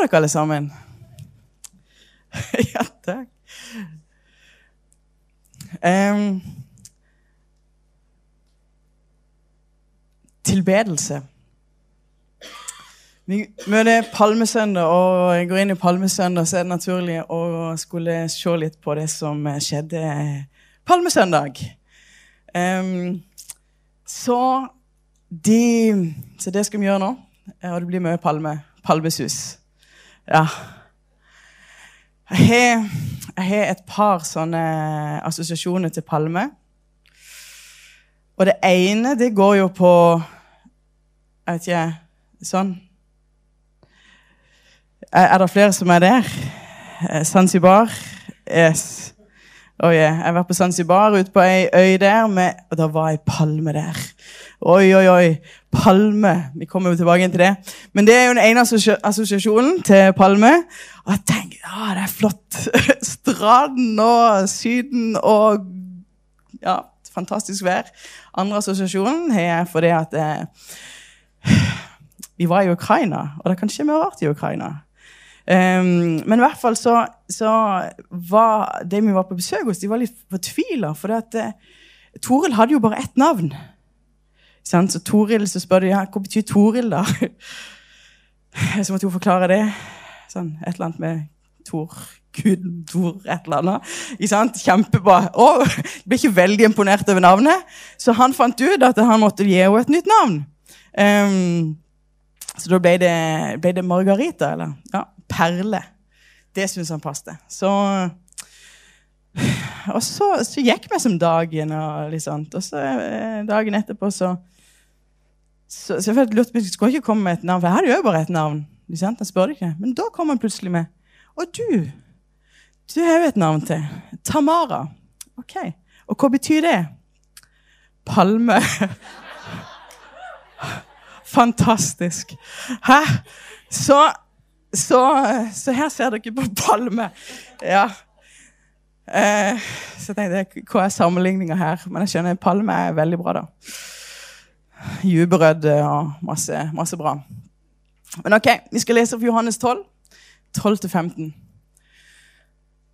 går dere, alle sammen? ja, takk. Um, tilbedelse. Vi møter Palmesøndag, og går inn i Palmesøndag, så er det naturlig å skulle se litt på det som skjedde Palmesøndag. Um, så, de, så det skal vi gjøre nå. Og det blir mye palme, palmesus. Ja. Jeg har, jeg har et par sånne assosiasjoner til palme. Og det ene, det går jo på Jeg vet ikke Sånn. Er, det flere som er der? Zanzibar? Yes. Oh yeah. Jeg var på Zanzibar, ute på ei øy der, med, og det var ei palme der. Oi, oi, oi. Palme. Vi kommer jo tilbake til det. Men det er jo den ene assosiasjonen til palme. Og jeg tenker ja, det er flott. Stranden og Syden og ja, fantastisk vær. Andre assosiasjonen har jeg fordi at eh, vi var i Ukraina, og det kan skje mye rart i Ukraina. Um, men i hvert fall så, så, var de vi var på besøk hos, de var litt fortvila. For at, uh, Toril hadde jo bare ett navn. Så Toril, så spør de ja, hva betyr Toril, da? Så måtte hun forklare det. Sånn, et eller annet med Tor. Gud, Tor, et eller annet. Ikke sant? Kjempebra. Og ble ikke veldig imponert over navnet, så han fant ut at han måtte gi henne et nytt navn. Um, så da ble det, ble det Margarita, eller ja, Perle. Det syns han passet. Så og så, så, gikk vi som dagen, og sånt. Og så eh, dagen etterpå så Så, så jeg lurte på skulle ikke komme med et navn, for jeg hadde jo bare et navn. Han spør ikke. Men da kom han plutselig med. Og du Du har jo et navn til. Tamara. Ok. Og hva betyr det? Palme. Fantastisk. Hæ? Så, så, så, her ser dere på palme. Ja. Eh, så jeg tenkte, Hva er sammenligninga her? Men jeg skjønner palme er veldig bra, da. Juberød og masse, masse bra. Men ok, vi skal lese fra Johannes 12, 12-15.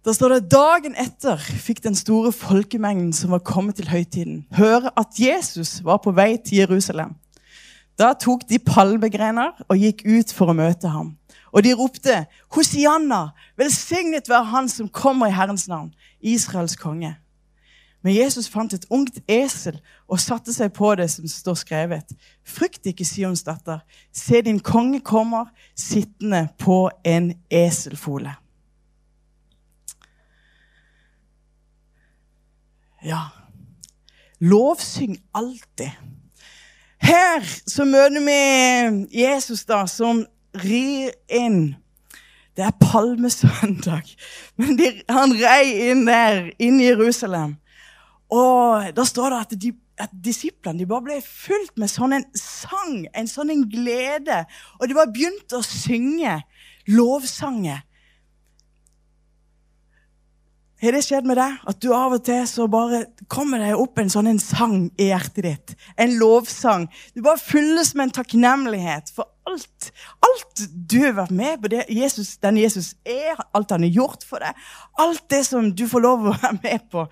Da står det dagen etter fikk den store folkemengden som var kommet til høytiden, høre at Jesus var på vei til Jerusalem. Da tok de palmegrener og gikk ut for å møte ham. Og de ropte, Hosianna, velsignet være Han som kommer i Herrens navn, Israels konge. Men Jesus fant et ungt esel og satte seg på det som står skrevet. Frykt ikke, Sions datter. Se, din konge kommer sittende på en eselfole. Ja Lovsyng alltid. Her så møter vi Jesus da, som rir inn. Det er palmesøndag, men de, han rei inn der, inn i Jerusalem. Og da står det at, de, at disiplene de bare ble fulgt med sånn en sang, en sånn en glede. Og de bare begynte å synge lovsanger. Har det skjedd med deg at du av og til så bare kommer deg opp en sånn en sang i hjertet ditt? En lovsang. Du bare fylles med en takknemlighet for alt. Alt du har vært med på, det Jesus, den Jesus er, alt han har gjort for deg. Alt det som du får lov å være med på.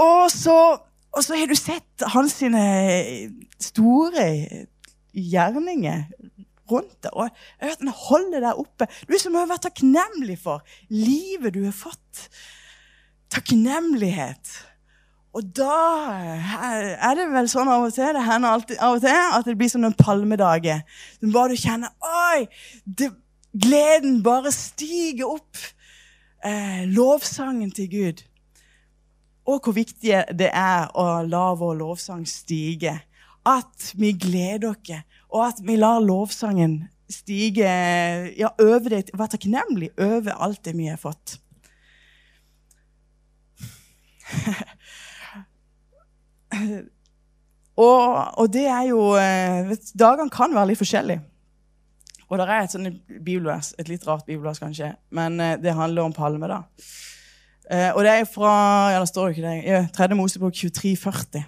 Og så, og så har du sett hans store gjerninger rundt deg. Og jeg vet, han holder deg oppe. Du som har vært takknemlig for livet du har fått takknemlighet. Og da er det vel sånn av og til det hender alltid, av og til, at det blir som noen palmedager. Bare du kjenner Oi! Det, gleden bare stiger opp. Eh, lovsangen til Gud. Og hvor viktig det er å la vår lovsang stige. At vi gleder oss, og at vi lar lovsangen stige ja, over det, være takknemlig over alt det vi har fått. og, og, det er jo vet, Dagene kan være litt forskjellige. Og det er et bibelvers, et litt rart bibelvers kanskje, men eh, det handler om palme. da. Eh, og det er fra ja, det står ikke det, 3. Mosebok 2340.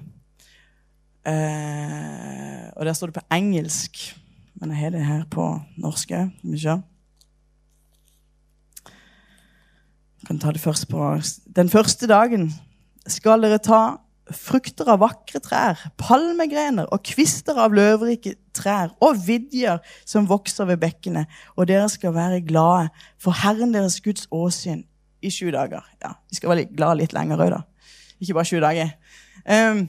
og der står det på engelsk, men jeg har det her på norsk òg. kan ta det først på Den første dagen skal dere ta frukter av vakre trær, palmegrener og kvister av løvrike trær og vidjer som vokser ved bekkene, og dere skal være glade for Herren deres Guds åsyn i sju dager. Ja, Vi skal være glad litt lenger òg, da. Ikke bare sju dager. Um,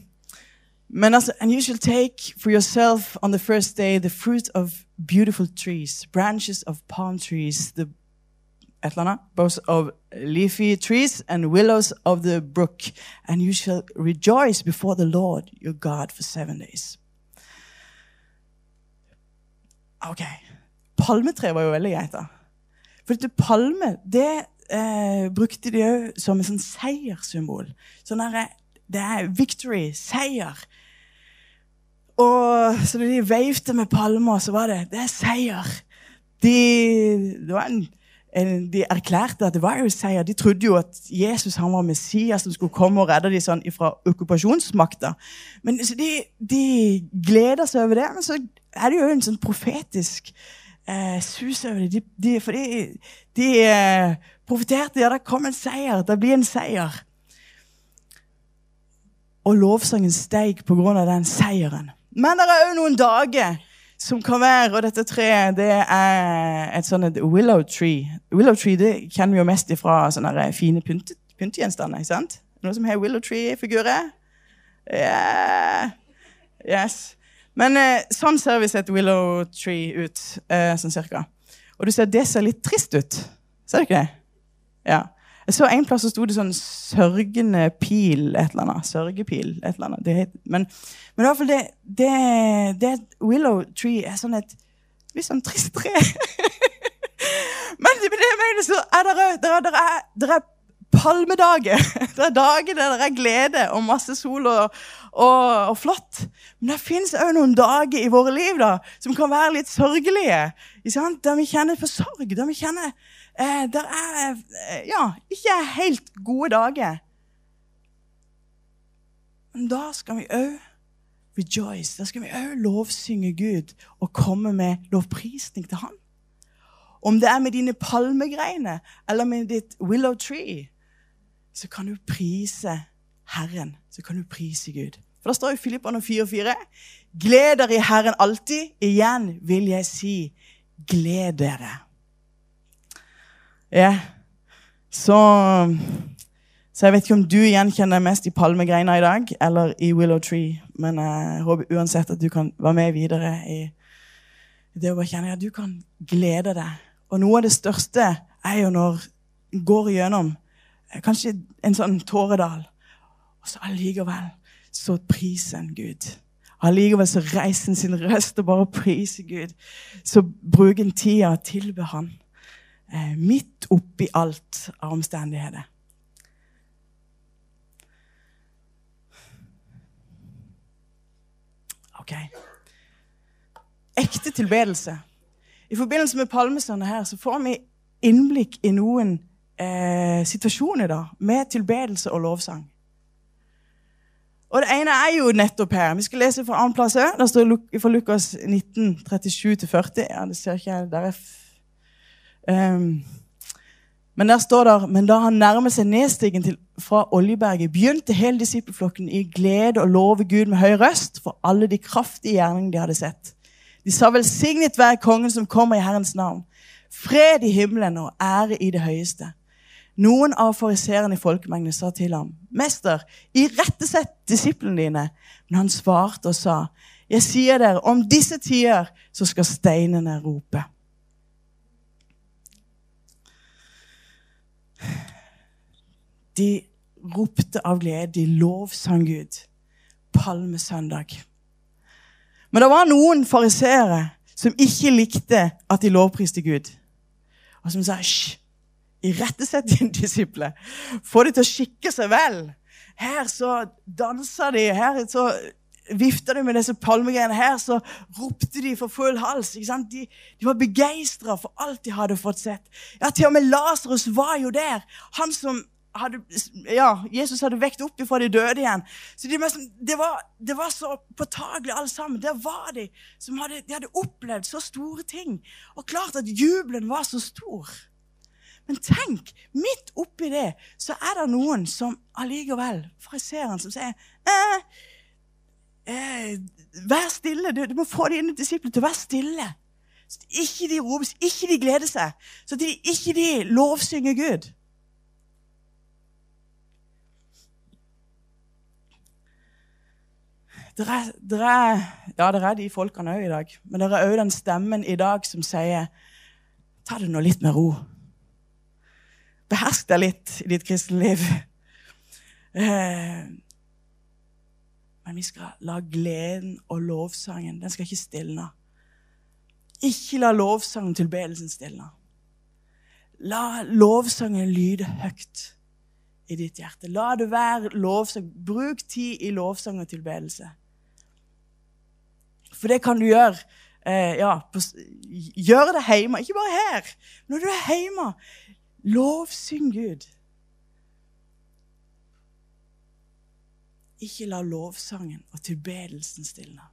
men altså, and you shall take for yourself on the first day the fruit of beautiful trees, branches of palm trees, the et eller annet, both of leafy trees and willows of the brook, and you shall rejoice before the Lord your God for seven days. Ok. Palmetre var jo veldig greit, da. For dette palme det eh, brukte de òg som en sånn seierssymbol. Sånn her det er victory, seier. Og så da de veivte med palmer, så var det Det er seier. De, det var en de erklærte at det var jo seier. De trodde jo at Jesus han var Messias som skulle komme og redde dem sånn fra okkupasjonsmakta. Men de, de, gleder seg over det. Men så er det jo en sånn profetisk eh, sus over det. De, de, for de, de eh, profeterte ja, det kom en seier. Det blir en seier. Og lovsangen steig av den seieren. Men det er òg noen dager som kan være Og dette treet det er et sånt willow tree. Willow tree det kjenner vi jo mest fra sånne fine pyntegjenstander. ikke sant? Noe som har willow tree-figurer? Yeah. Yes. Men eh, sånn ser visst et willow tree ut, eh, sånn cirka. Og du ser det ser litt trist ut. Ser du ikke det? Ja. Jeg så En plass så sto det sånn 'sørgende pil', et eller annet. Sørgepil, et eller annet. Det men, men i hvert fall det, det, det Willow Tree er sånn et litt sånn trist tre. men det, det mener, så er det, det, er, det er palmedager. Det er dager der det er glede og masse sol og, og, og flott. Men det fins òg noen dager i våre liv da, som kan være litt sørgelige. Der vi kjenner på sorg. Der vi kjenner eh, der er eh, ja, ikke helt gode dager. Men da skal vi òg rejoice. Da skal vi òg lovsynge Gud og komme med lovprisning til Han. Om det er med dine palmegreiner eller med ditt willow tree, så kan du prise Herren. Så kan du prise Gud. For da står i Filippene 4,4.: Gled dere i Herren alltid. Igjen vil jeg si, gled dere. Ja. Så, så jeg vet ikke om du gjenkjenner mest i palmegreina i dag eller i Willow Tree, men jeg håper uansett at du kan være med videre i det å bare kjenne at du kan glede deg. Og noe av det største er jo når du går igjennom eh, kanskje en sånn tåredal, og så allikevel så priser en Gud. Allikevel så reiser en sin røst og bare priser Gud. Så bruker en tida og tilber Han midt oppi alt av omstendigheter. Ok. Ekte tilbedelse. I forbindelse med palmesøndag her så får vi innblikk i noen eh, situasjoner da, med tilbedelse og lovsang. Og Det ene er jo nettopp her. Vi skal lese fra annen plass òg. Det står fra Lukas 19, 37-40. Ja, det ser ikke jeg. Der er Um, men der står det Men da han nærmet seg nedstigen til, fra Oljeberget, begynte hele disippelflokken i glede å love Gud med høy røst for alle de kraftige gjerningene de hadde sett. De sa velsignet være kongen som kommer i Herrens navn. Fred i himmelen og ære i det høyeste. Noen av fariseerne i folkemengden sa til ham, 'Mester, irettesett disiplene dine.' Men han svarte og sa, 'Jeg sier dere, om disse tider så skal steinene rope.' De ropte av glede. De lovsang Gud. Palmesøndag. Men det var noen fariseere som ikke likte at de lovpriste Gud. Og som sa hysj, irettesett dine disipler. Få dem til å skikke seg vel. Her så dansa de, her så vifta de med disse palmegreiene. Her så ropte de for full hals. De, de, var begeistra for alt de hadde fått sett. Ja, Til og med Lasarus var jo der. Han som hadde, ja, Jesus hadde vekt opp fra de døde igjen. Så de, det, var, det, var, så påtagelig, alle sammen. Der var de som hadde, de hadde opplevd så store ting. Og klart at jubelen var så stor. Men tenk, midt oppi det så er det noen som allikevel, fariseeren, som sier eh, eh, Vær stille. Du, du, må få dine disipler til å være stille. Så ikke de ropes, ikke de gleder seg, så de, ikke de lovsynger Gud. Det er, ja, det er de folkene òg i dag. Men det er òg den stemmen i dag som sier Ta det nå litt med ro. Behersk deg litt i ditt kristne liv. Eh, men vi skal la gleden og lovsangen den skal ikke stilne. Ikke la lovsangen og tilbedelsen stilne. La lovsangen lyde høyt i ditt hjerte. La det være lovsang. Bruk tid i lovsang og tilbedelse. For det kan du gjøre. Eh, ja, på, gjør det hjemme. Ikke bare her. Når du er hjemme, lovsyng Gud. Ikke la lovsangen og tilbedelsen stilne.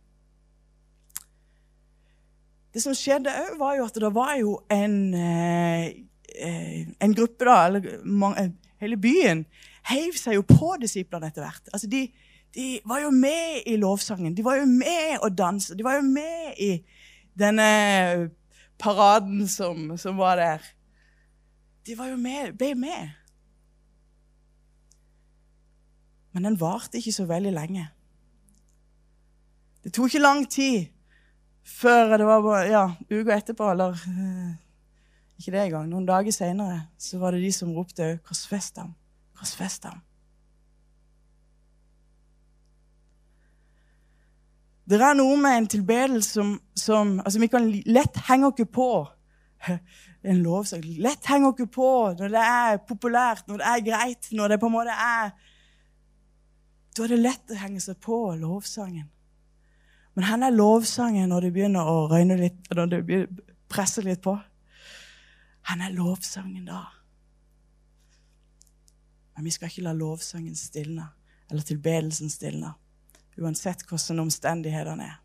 Det som skjedde òg, var jo at det var jo en, eh, eh en gruppe, da, eller hele byen, heiv seg jo på disiplene etter hvert. Altså de, de var jo med i lovsangen. De var jo med og danse, De var jo med i denne paraden som, som var der. De var jo med, ble med. Men den varte ikke så veldig lenge. Det tok ikke lang tid før det var ja, uka etterpå, eller uh, ikke det engang, noen dager seinere, så var det de som ropte 'Korsfest ham'. Korsfest ham. Det er noe med en tilbedelse som, som altså Vi kan lett henge oss på en lovsang. Lett henge oss på når det er populært, når det er greit, når det på en måte er Da er det lett å henge seg på lovsangen. Men hvor er lovsangen når det begynner å røyne litt, når det presser litt på? Hvor er lovsangen da? Men vi skal ikke la lovsangen stilne, eller tilbedelsen stilne uansett hvordan omstendighetene er.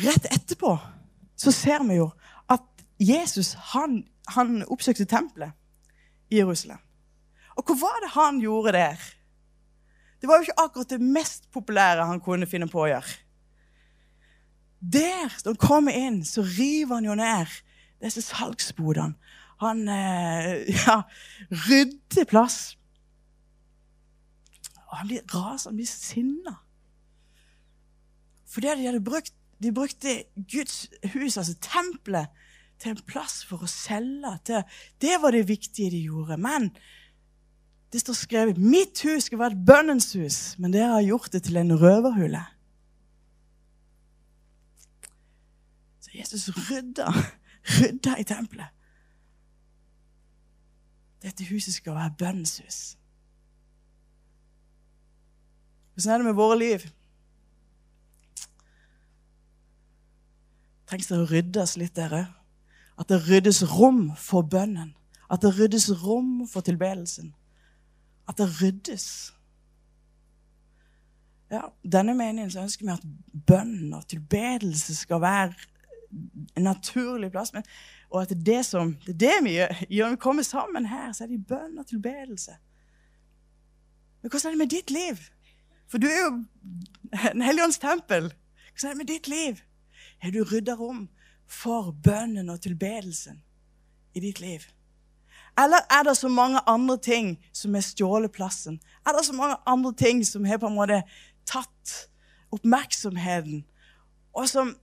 Rett etterpå så ser vi jo at Jesus han, han oppsøkte tempelet i Jerusalem. Og hva var det han gjorde der? Det var jo ikke akkurat det mest populære han kunne finne på å gjøre. Der, da han kommer inn, så river han jo ned disse salgsbodene. Han eh, ja, rydder plass. Og han blir rasende, han blir sinna. Fordi de hadde brukt de brukte Guds hus, altså tempelet, til en plass for å selge. Til, det var det viktige de gjorde. Men det står skrevet 'Mitt hus skal være et bønnens hus', men dere har gjort det til en røverhule. Så Jesus rydda, rydda i tempelet. Dette huset skal være bønnens hus. Hvordan er det med våre liv? Trengs det å ryddes litt dere? At det ryddes rom for bønnen. At det ryddes rom for tilbedelsen. At det ryddes. Ja, denne meningen så ønsker vi at bønn og tilbedelse skal være en naturlig plass. Men, og at det er det som det er det vi gjør. Når vi kommer sammen her, så er det bønn og tilbedelse. Men hvordan er det med ditt liv? For du er jo en helligånds tempel. Hvordan er det med ditt liv? Har du rydda rom for bønnen og tilbedelsen i ditt liv? Eller er det så mange andre ting som har stjålet plassen? Er det så mange andre ting som har på en måte tatt oppmerksomheten? Og som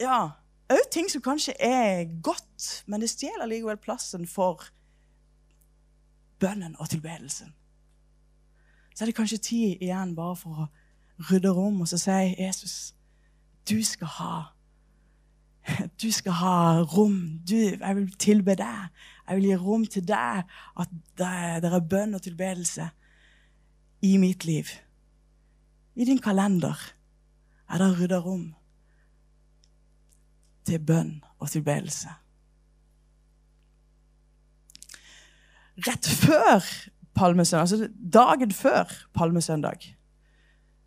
Ja, òg ting som kanskje er godt, men det stjeler likevel plassen for bønnen og tilbedelsen så er det kanskje tid igjen bare for å rydde rom og så si Jesus, du skal ha du skal ha rom. Du, jeg vil tilbe deg. Jeg vil gi rom til deg. At det er bønn og tilbedelse i mitt liv. I din kalender er det rydda rom til bønn og tilbedelse. Rett før palmesøndag, altså dagen før palmesøndag,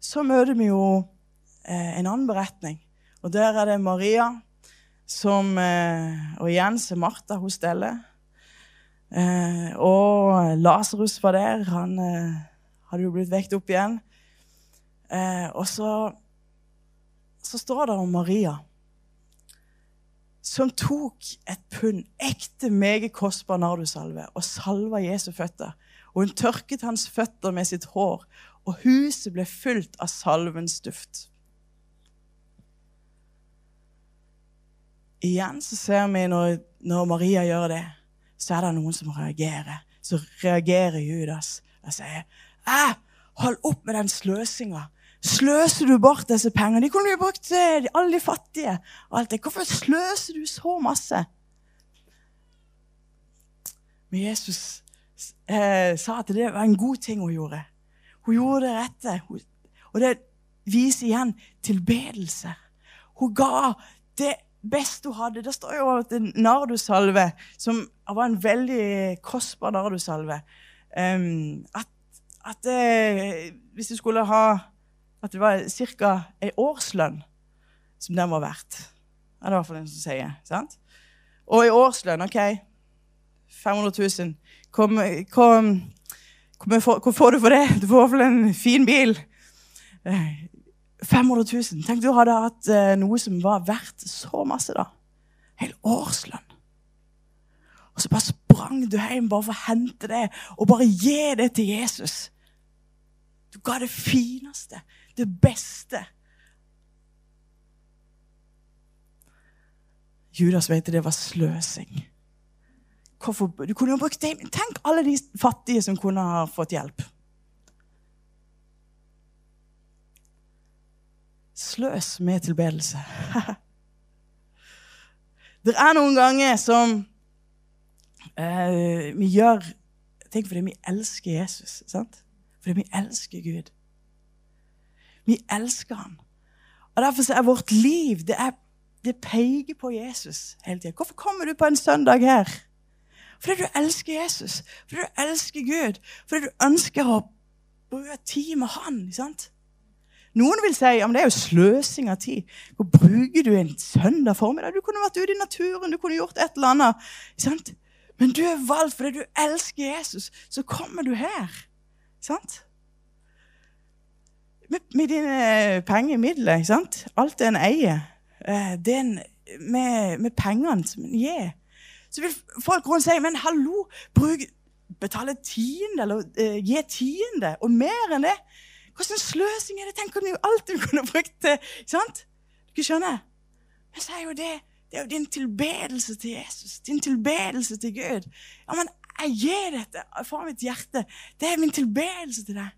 så møter vi jo eh, en annen beretning. Og der er det Maria som eh, Og igjen så Martha hos Delle. Eh, og Lasarus var der. Han eh, hadde jo blitt vekt opp igjen. Eh, og så, så står det om Maria, som tok et pund ekte, meget kostbar nardusalve og salva Jesu føtter. Og hun tørket hans føtter med sitt hår, og huset ble fylt av salvens duft. Igjen så ser vi når, når Maria gjør det, så er det noen som reagerer. Så reagerer Judas og sier Æ, hold opp med den sløsinga. Sløser du bort disse pengene? De kunne du brukt til alle de fattige. og alt det. Hvorfor sløser du så masse? Men Jesus eh, sa at det var en god ting hun gjorde. Hun gjorde det rette. Og det viser igjen tilbedelse. Hun ga det beste hun hadde. Det står jo at en nardusalve, som var en veldig kostbar nardosalve um, At, at det, hvis du skulle ha At det var ca. ei årslønn som den var verdt. Det er det i hvert fall en som sier. sant? Og ei årslønn, OK 500 000. Kom, kom, kom, hva får du for det? Du får fall en fin bil. 500 000. Tenk du hadde hatt eh, noe som var verdt så masse, da. Hel årslønn. Og så bare sprang du hjem bare for å hente det og bare gi det til Jesus. Du ga det fineste, det beste. Judas vet det var sløsing. Hvorfor? Du kunne jo brukt det. Tenk alle de fattige som kunne ha fått hjelp. Sløs med tilbedelse. det er noen ganger som eh, vi gjør ting fordi vi elsker Jesus. sant? Fordi vi elsker Gud. Vi elsker han. Og Derfor er vårt liv det, er, det peker på Jesus hele tida. Hvorfor kommer du på en søndag her? Fordi du elsker Jesus, fordi du elsker Gud, fordi du ønsker å bruke tid med Han. sant? Noen vil si ja, det er jo sløsing av tid. Hvor bruker du en søndag formiddag? Du kunne vært ute i naturen, du kunne gjort et eller annet. Sant? Men du er valgt fordi du elsker Jesus. Så kommer du her. Sant? Med, med dine penger, midler, sant? alt det en eier, eh, det en, med, med pengene som en gir Så vil folk rundt si men hallo, bruk, betale tiende, eller eh, gi tiende, og mer enn det. Hvordan sløsing er det? Tenk om alt du kunne brukt til sant? Du skjønner? Men så er jo det det er jo din tilbedelse til Jesus, din tilbedelse til Gud. Ja, men jeg gir dette fra mitt hjerte. Det er min tilbedelse til deg.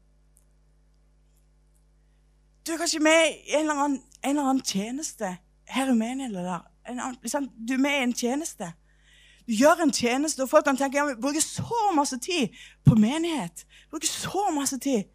Du er kanskje med i en eller annen, en eller annen tjeneste her i menigheten. Liksom, du er med i en tjeneste. Du gjør en tjeneste, og folk kan tenke ja, vi bruker så masse tid på menighet. Bruker så masse tid.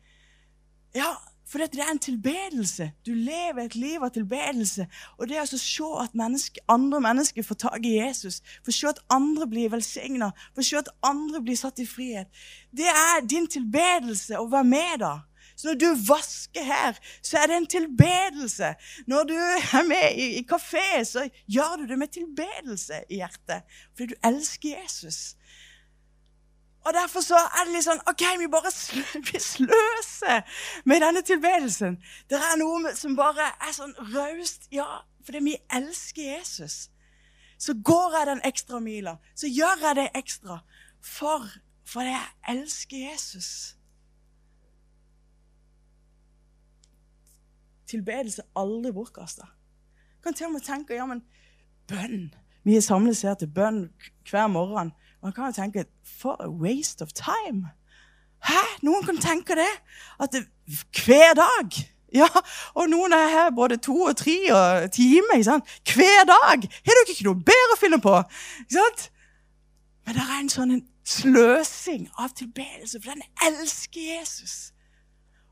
Ja, for det er en tilbedelse. Du lever et liv av tilbedelse. Og det å se at menneske, andre mennesker får tak i Jesus, få se at andre blir velsigna, få se at andre blir satt i frihet, det er din tilbedelse å være med da. Så når du vasker her, så er det en tilbedelse. Når du er med i, i kafé, så gjør du det med tilbedelse i hjertet. Fordi du elsker Jesus. Og Derfor så er det litt sånn OK, vi bare sløser med denne tilbedelsen. Det er noe som bare er sånn raust. Ja, fordi vi elsker Jesus. Så går jeg den ekstra mila. Så gjør jeg det ekstra for fordi jeg elsker Jesus. Tilbedelse aldri bortkasta. Kan til og med tenke ja, men bønn. Vi er samles her til bønn hver morgen. Man kan jo tenke For a waste of time. Hæ? Noen kan tenke det. At det, hver dag. Ja, Og noen er her både to og tre og timer. Ikke sant? Hver dag! Har dere ikke noe bedre å finne på? Ikke sant? Men det er en sånn sløsing av tilbedelse, for den elsker Jesus.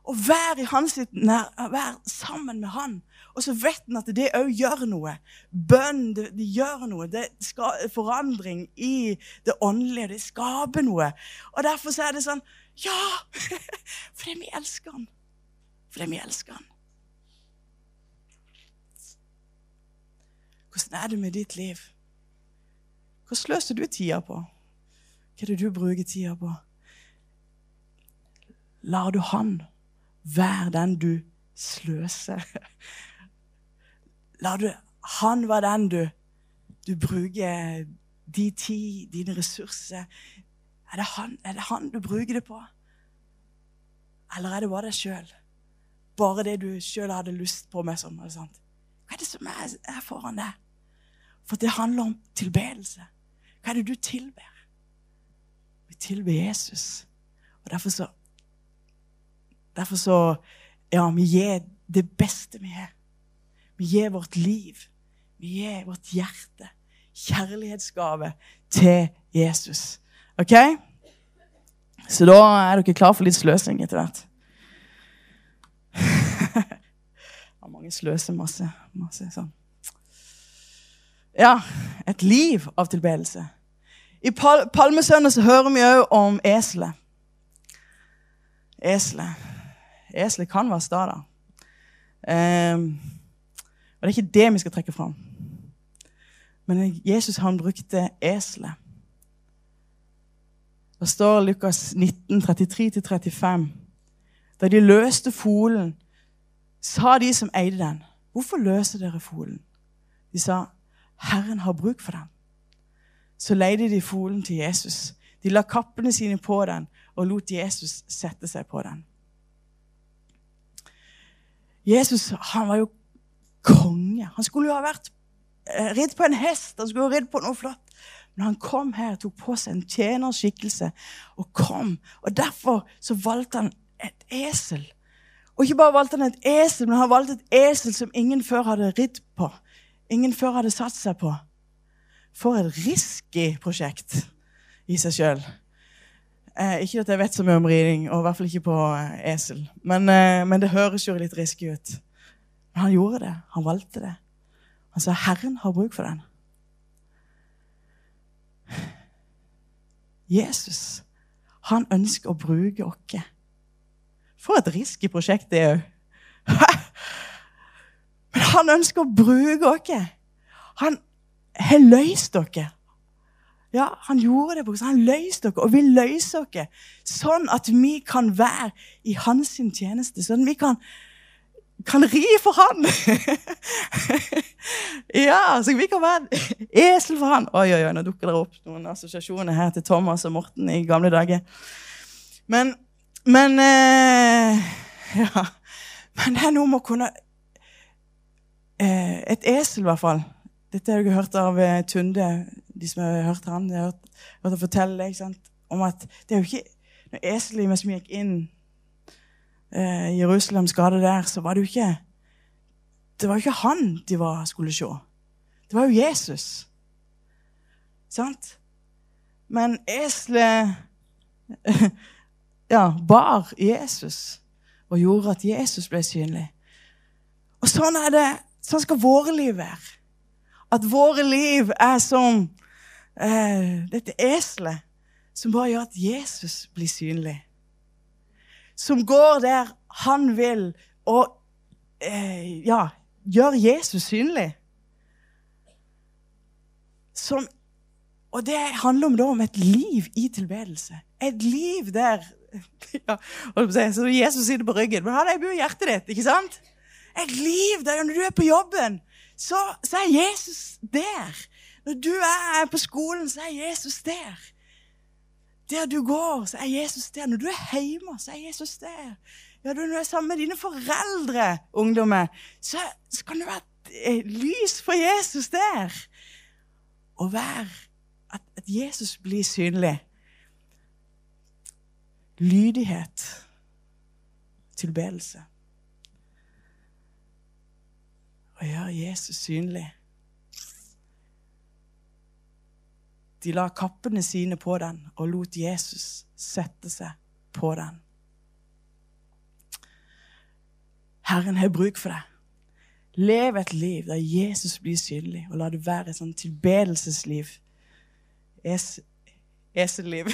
Å være nær, være sammen med han. Og så vet en at det òg gjør noe. Bønn det, det, gjør noe. Det skal forandring i det åndelige. Det skaper noe. Og derfor så er det sånn Ja! Fordi vi elsker han. Fordi vi elsker han. Hvordan er det med ditt liv? Hva sløser du tida på? Hva er det du bruker tida på? Lar du han være den du sløser? La du han være den du, du bruker de tid, dine ressurser er det, han, er det han du bruker det på? Eller er det bare deg sjøl? Bare det du sjøl hadde lyst på? med sånn, Hva er det som er, er foran deg? For det handler om tilbedelse. Hva er det du tilber? Vi tilber Jesus. Og derfor så Derfor så Ja, vi gir det beste vi har. Vi gir vårt liv. Vi gir vårt hjerte. Kjærlighetsgave til Jesus. OK? Så da er dere klar for litt sløsing etter hvert. mange sløser masse. masse sånn. Ja, et liv av tilbedelse. I Pal Palmesøndag hører vi òg om eselet. Eselet. Eselet kan være sta, da. Eh, og det er ikke det vi skal trekke fram. Men Jesus han brukte eselet. Det står Lukas 19, 33-35. Da de løste folen, sa de som eide den, 'Hvorfor løser dere folen?' De sa, 'Herren har bruk for den.' Så leide de folen til Jesus. De la kappene sine på den og lot Jesus sette seg på den. Jesus han var jo konge. Han skulle jo ha vært eh, ridd på en hest. Han skulle ha ridd på noe flott. Men han kom her tok på seg en tjenerskikkelse og kom. Og derfor så valgte han et esel. Og ikke bare valgte han et esel, men han valgte et esel som ingen før hadde ridd på. Ingen før hadde satt seg på. For et risky prosjekt i seg sjøl. Eh, ikke at jeg vet så mye om riding, og i hvert fall ikke på eh, esel. Men, eh, men, det høres jo litt risky ut. Men han gjorde det. Han valgte det. Han sa 'Herren har bruk for den'. Jesus, han ønsker å bruke oss. For et risky prosjekt det er òg. Men han ønsker å bruke oss. Han har løst dere. Ja, han gjorde det. på Han løste dere og vil løse dere. Sånn at vi kan være i hans tjeneste. Sånn at vi kan kan ri for han! ja, så vi kan være esel for han. Oi, oi, oi, nå dukker det opp noen assosiasjoner her til Thomas og Morten i gamle dager. Men, men eh, Ja. Men det er noe med å kunne eh, Et esel, i hvert fall. Dette har dere hørt av eh, Tunde, de som har hørt han. Har hørt, hørt han fortelle om at det er jo ikke Når eselet som gikk inn eh, Jerusalems gate der, så var det jo ikke Det var jo ikke han de var, skulle se. Det var jo Jesus. Sant? Men eselet ja, bar Jesus og gjorde at Jesus ble synlig. Og sånn er det, sånn skal våre liv være. At våre liv er som eh, dette eselet som bare gjør at Jesus blir synlig som går der han vil, og eh, ja, gjør Jesus synlig. Som, og det handler om, da, om et liv i tilbedelse. Et liv der ja, Så Jesus sitter på ryggen, men han er jo i hjertet ditt. ikke sant? Et liv der når du er på jobben, så, så er Jesus der. Når du er på skolen, så er Jesus der. Der du går, så er Jesus der. Når du er hjemme, så er Jesus der. Ja, når du er sammen med dine foreldre, ungdommer, så, så kan det være et lys for Jesus der. Og være at, at Jesus blir synlig. Lydighet. Tilbedelse. Å gjøre Jesus synlig. De la kappene sine på den og lot Jesus sette seg på den. Herren har bruk for deg. Lev et liv der Jesus blir synlig, og la det være et sånn tilbedelsesliv. Es Eselliv.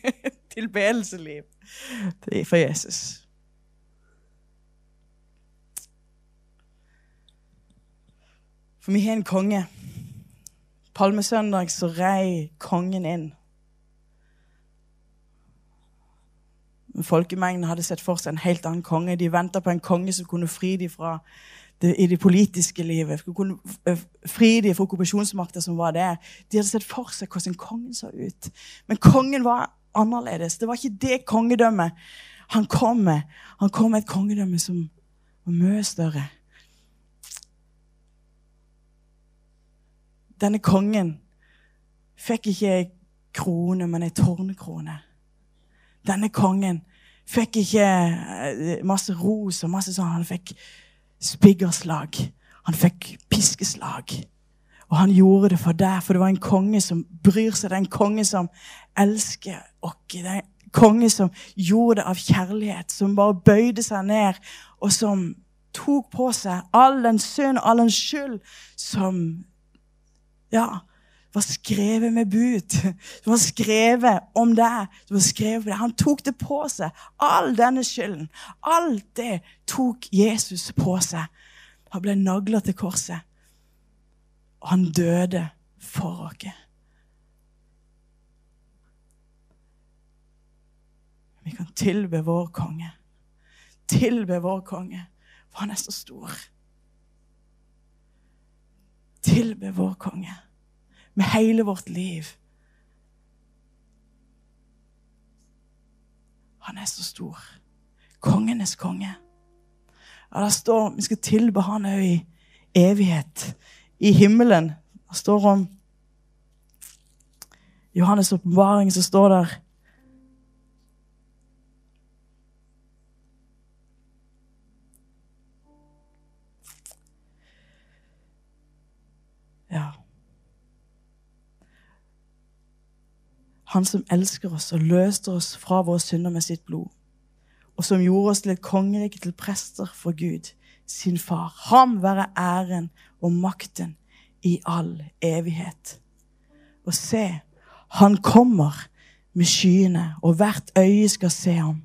Tilbedelsesliv for Jesus. For vi har en konge. Palmesøndag så rei kongen inn. Folkemengden hadde sett for seg en helt annen konge. De venta på en konge som kunne fri dem fra det, i det politiske livet. Kunne fri dem fra okkupasjonsmakta som var der. De hadde sett for seg hvordan kongen så ut. Men kongen var annerledes. Det var ikke det kongedømmet han kom med. Han kom med et kongedømme som var mye større. Denne kongen fikk ikke ei krone, men ei tårnkrone. Denne kongen fikk ikke eh, masse ros og masse sånn. Han fikk spiggerslag. Han fikk piskeslag. Og han gjorde det for deg, for det var en konge som bryr seg. Det er en konge som elsker oss. Det er en konge som gjorde det av kjærlighet, som bare bøyde seg ned, og som tok på seg all den synd og all den skyld som ja, var skrevet med bud. Det var skrevet om deg. Det var skrevet det. Han tok det på seg. All denne skylden. Alt det tok Jesus på seg. Han ble nagla til korset. Og han døde for oss. Vi kan tilbe vår konge. Tilbe vår konge, for han er så stor. Tilbe vår konge med hele vårt liv. Han er så stor. Kongenes konge. Ja, det står Vi skal tilbe han òg i evighet. I himmelen. Det står om Johannes' åpenbaring, så står der Han som elsker oss og løste oss fra våre synder med sitt blod, og som gjorde oss til et kongerike, til prester for Gud, sin far. Ham være æren og makten i all evighet. Og se, han kommer med skyene, og hvert øye skal se ham.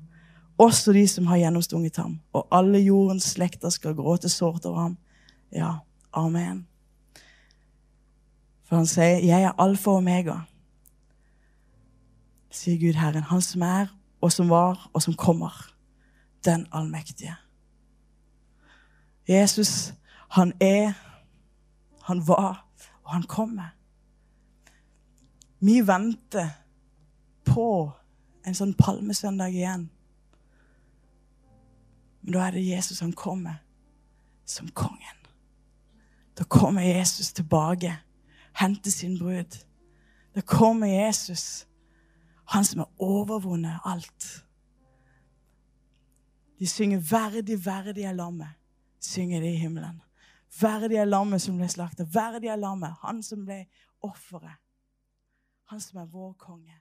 Også de som har gjennomstunget ham. Og alle jordens slekter skal gråte sårt over ham. Ja, amen. For han sier, 'Jeg er alfa og omega', sier Gud Herren. Han som er, og som var, og som kommer. Den allmektige. Jesus, han er, han var, og han kommer. Vi venter på en sånn palmesøndag igjen. Men da er det Jesus han kommer som kongen. Da kommer Jesus tilbake henter sin brud. Da kommer Jesus, han som har overvunnet alt. De synger 'Verdig, verdig er lammet', synger de i himmelen. Verdig er lammet som ble slakta. Verdig er lammet, han som ble offeret. Han som er vår konge.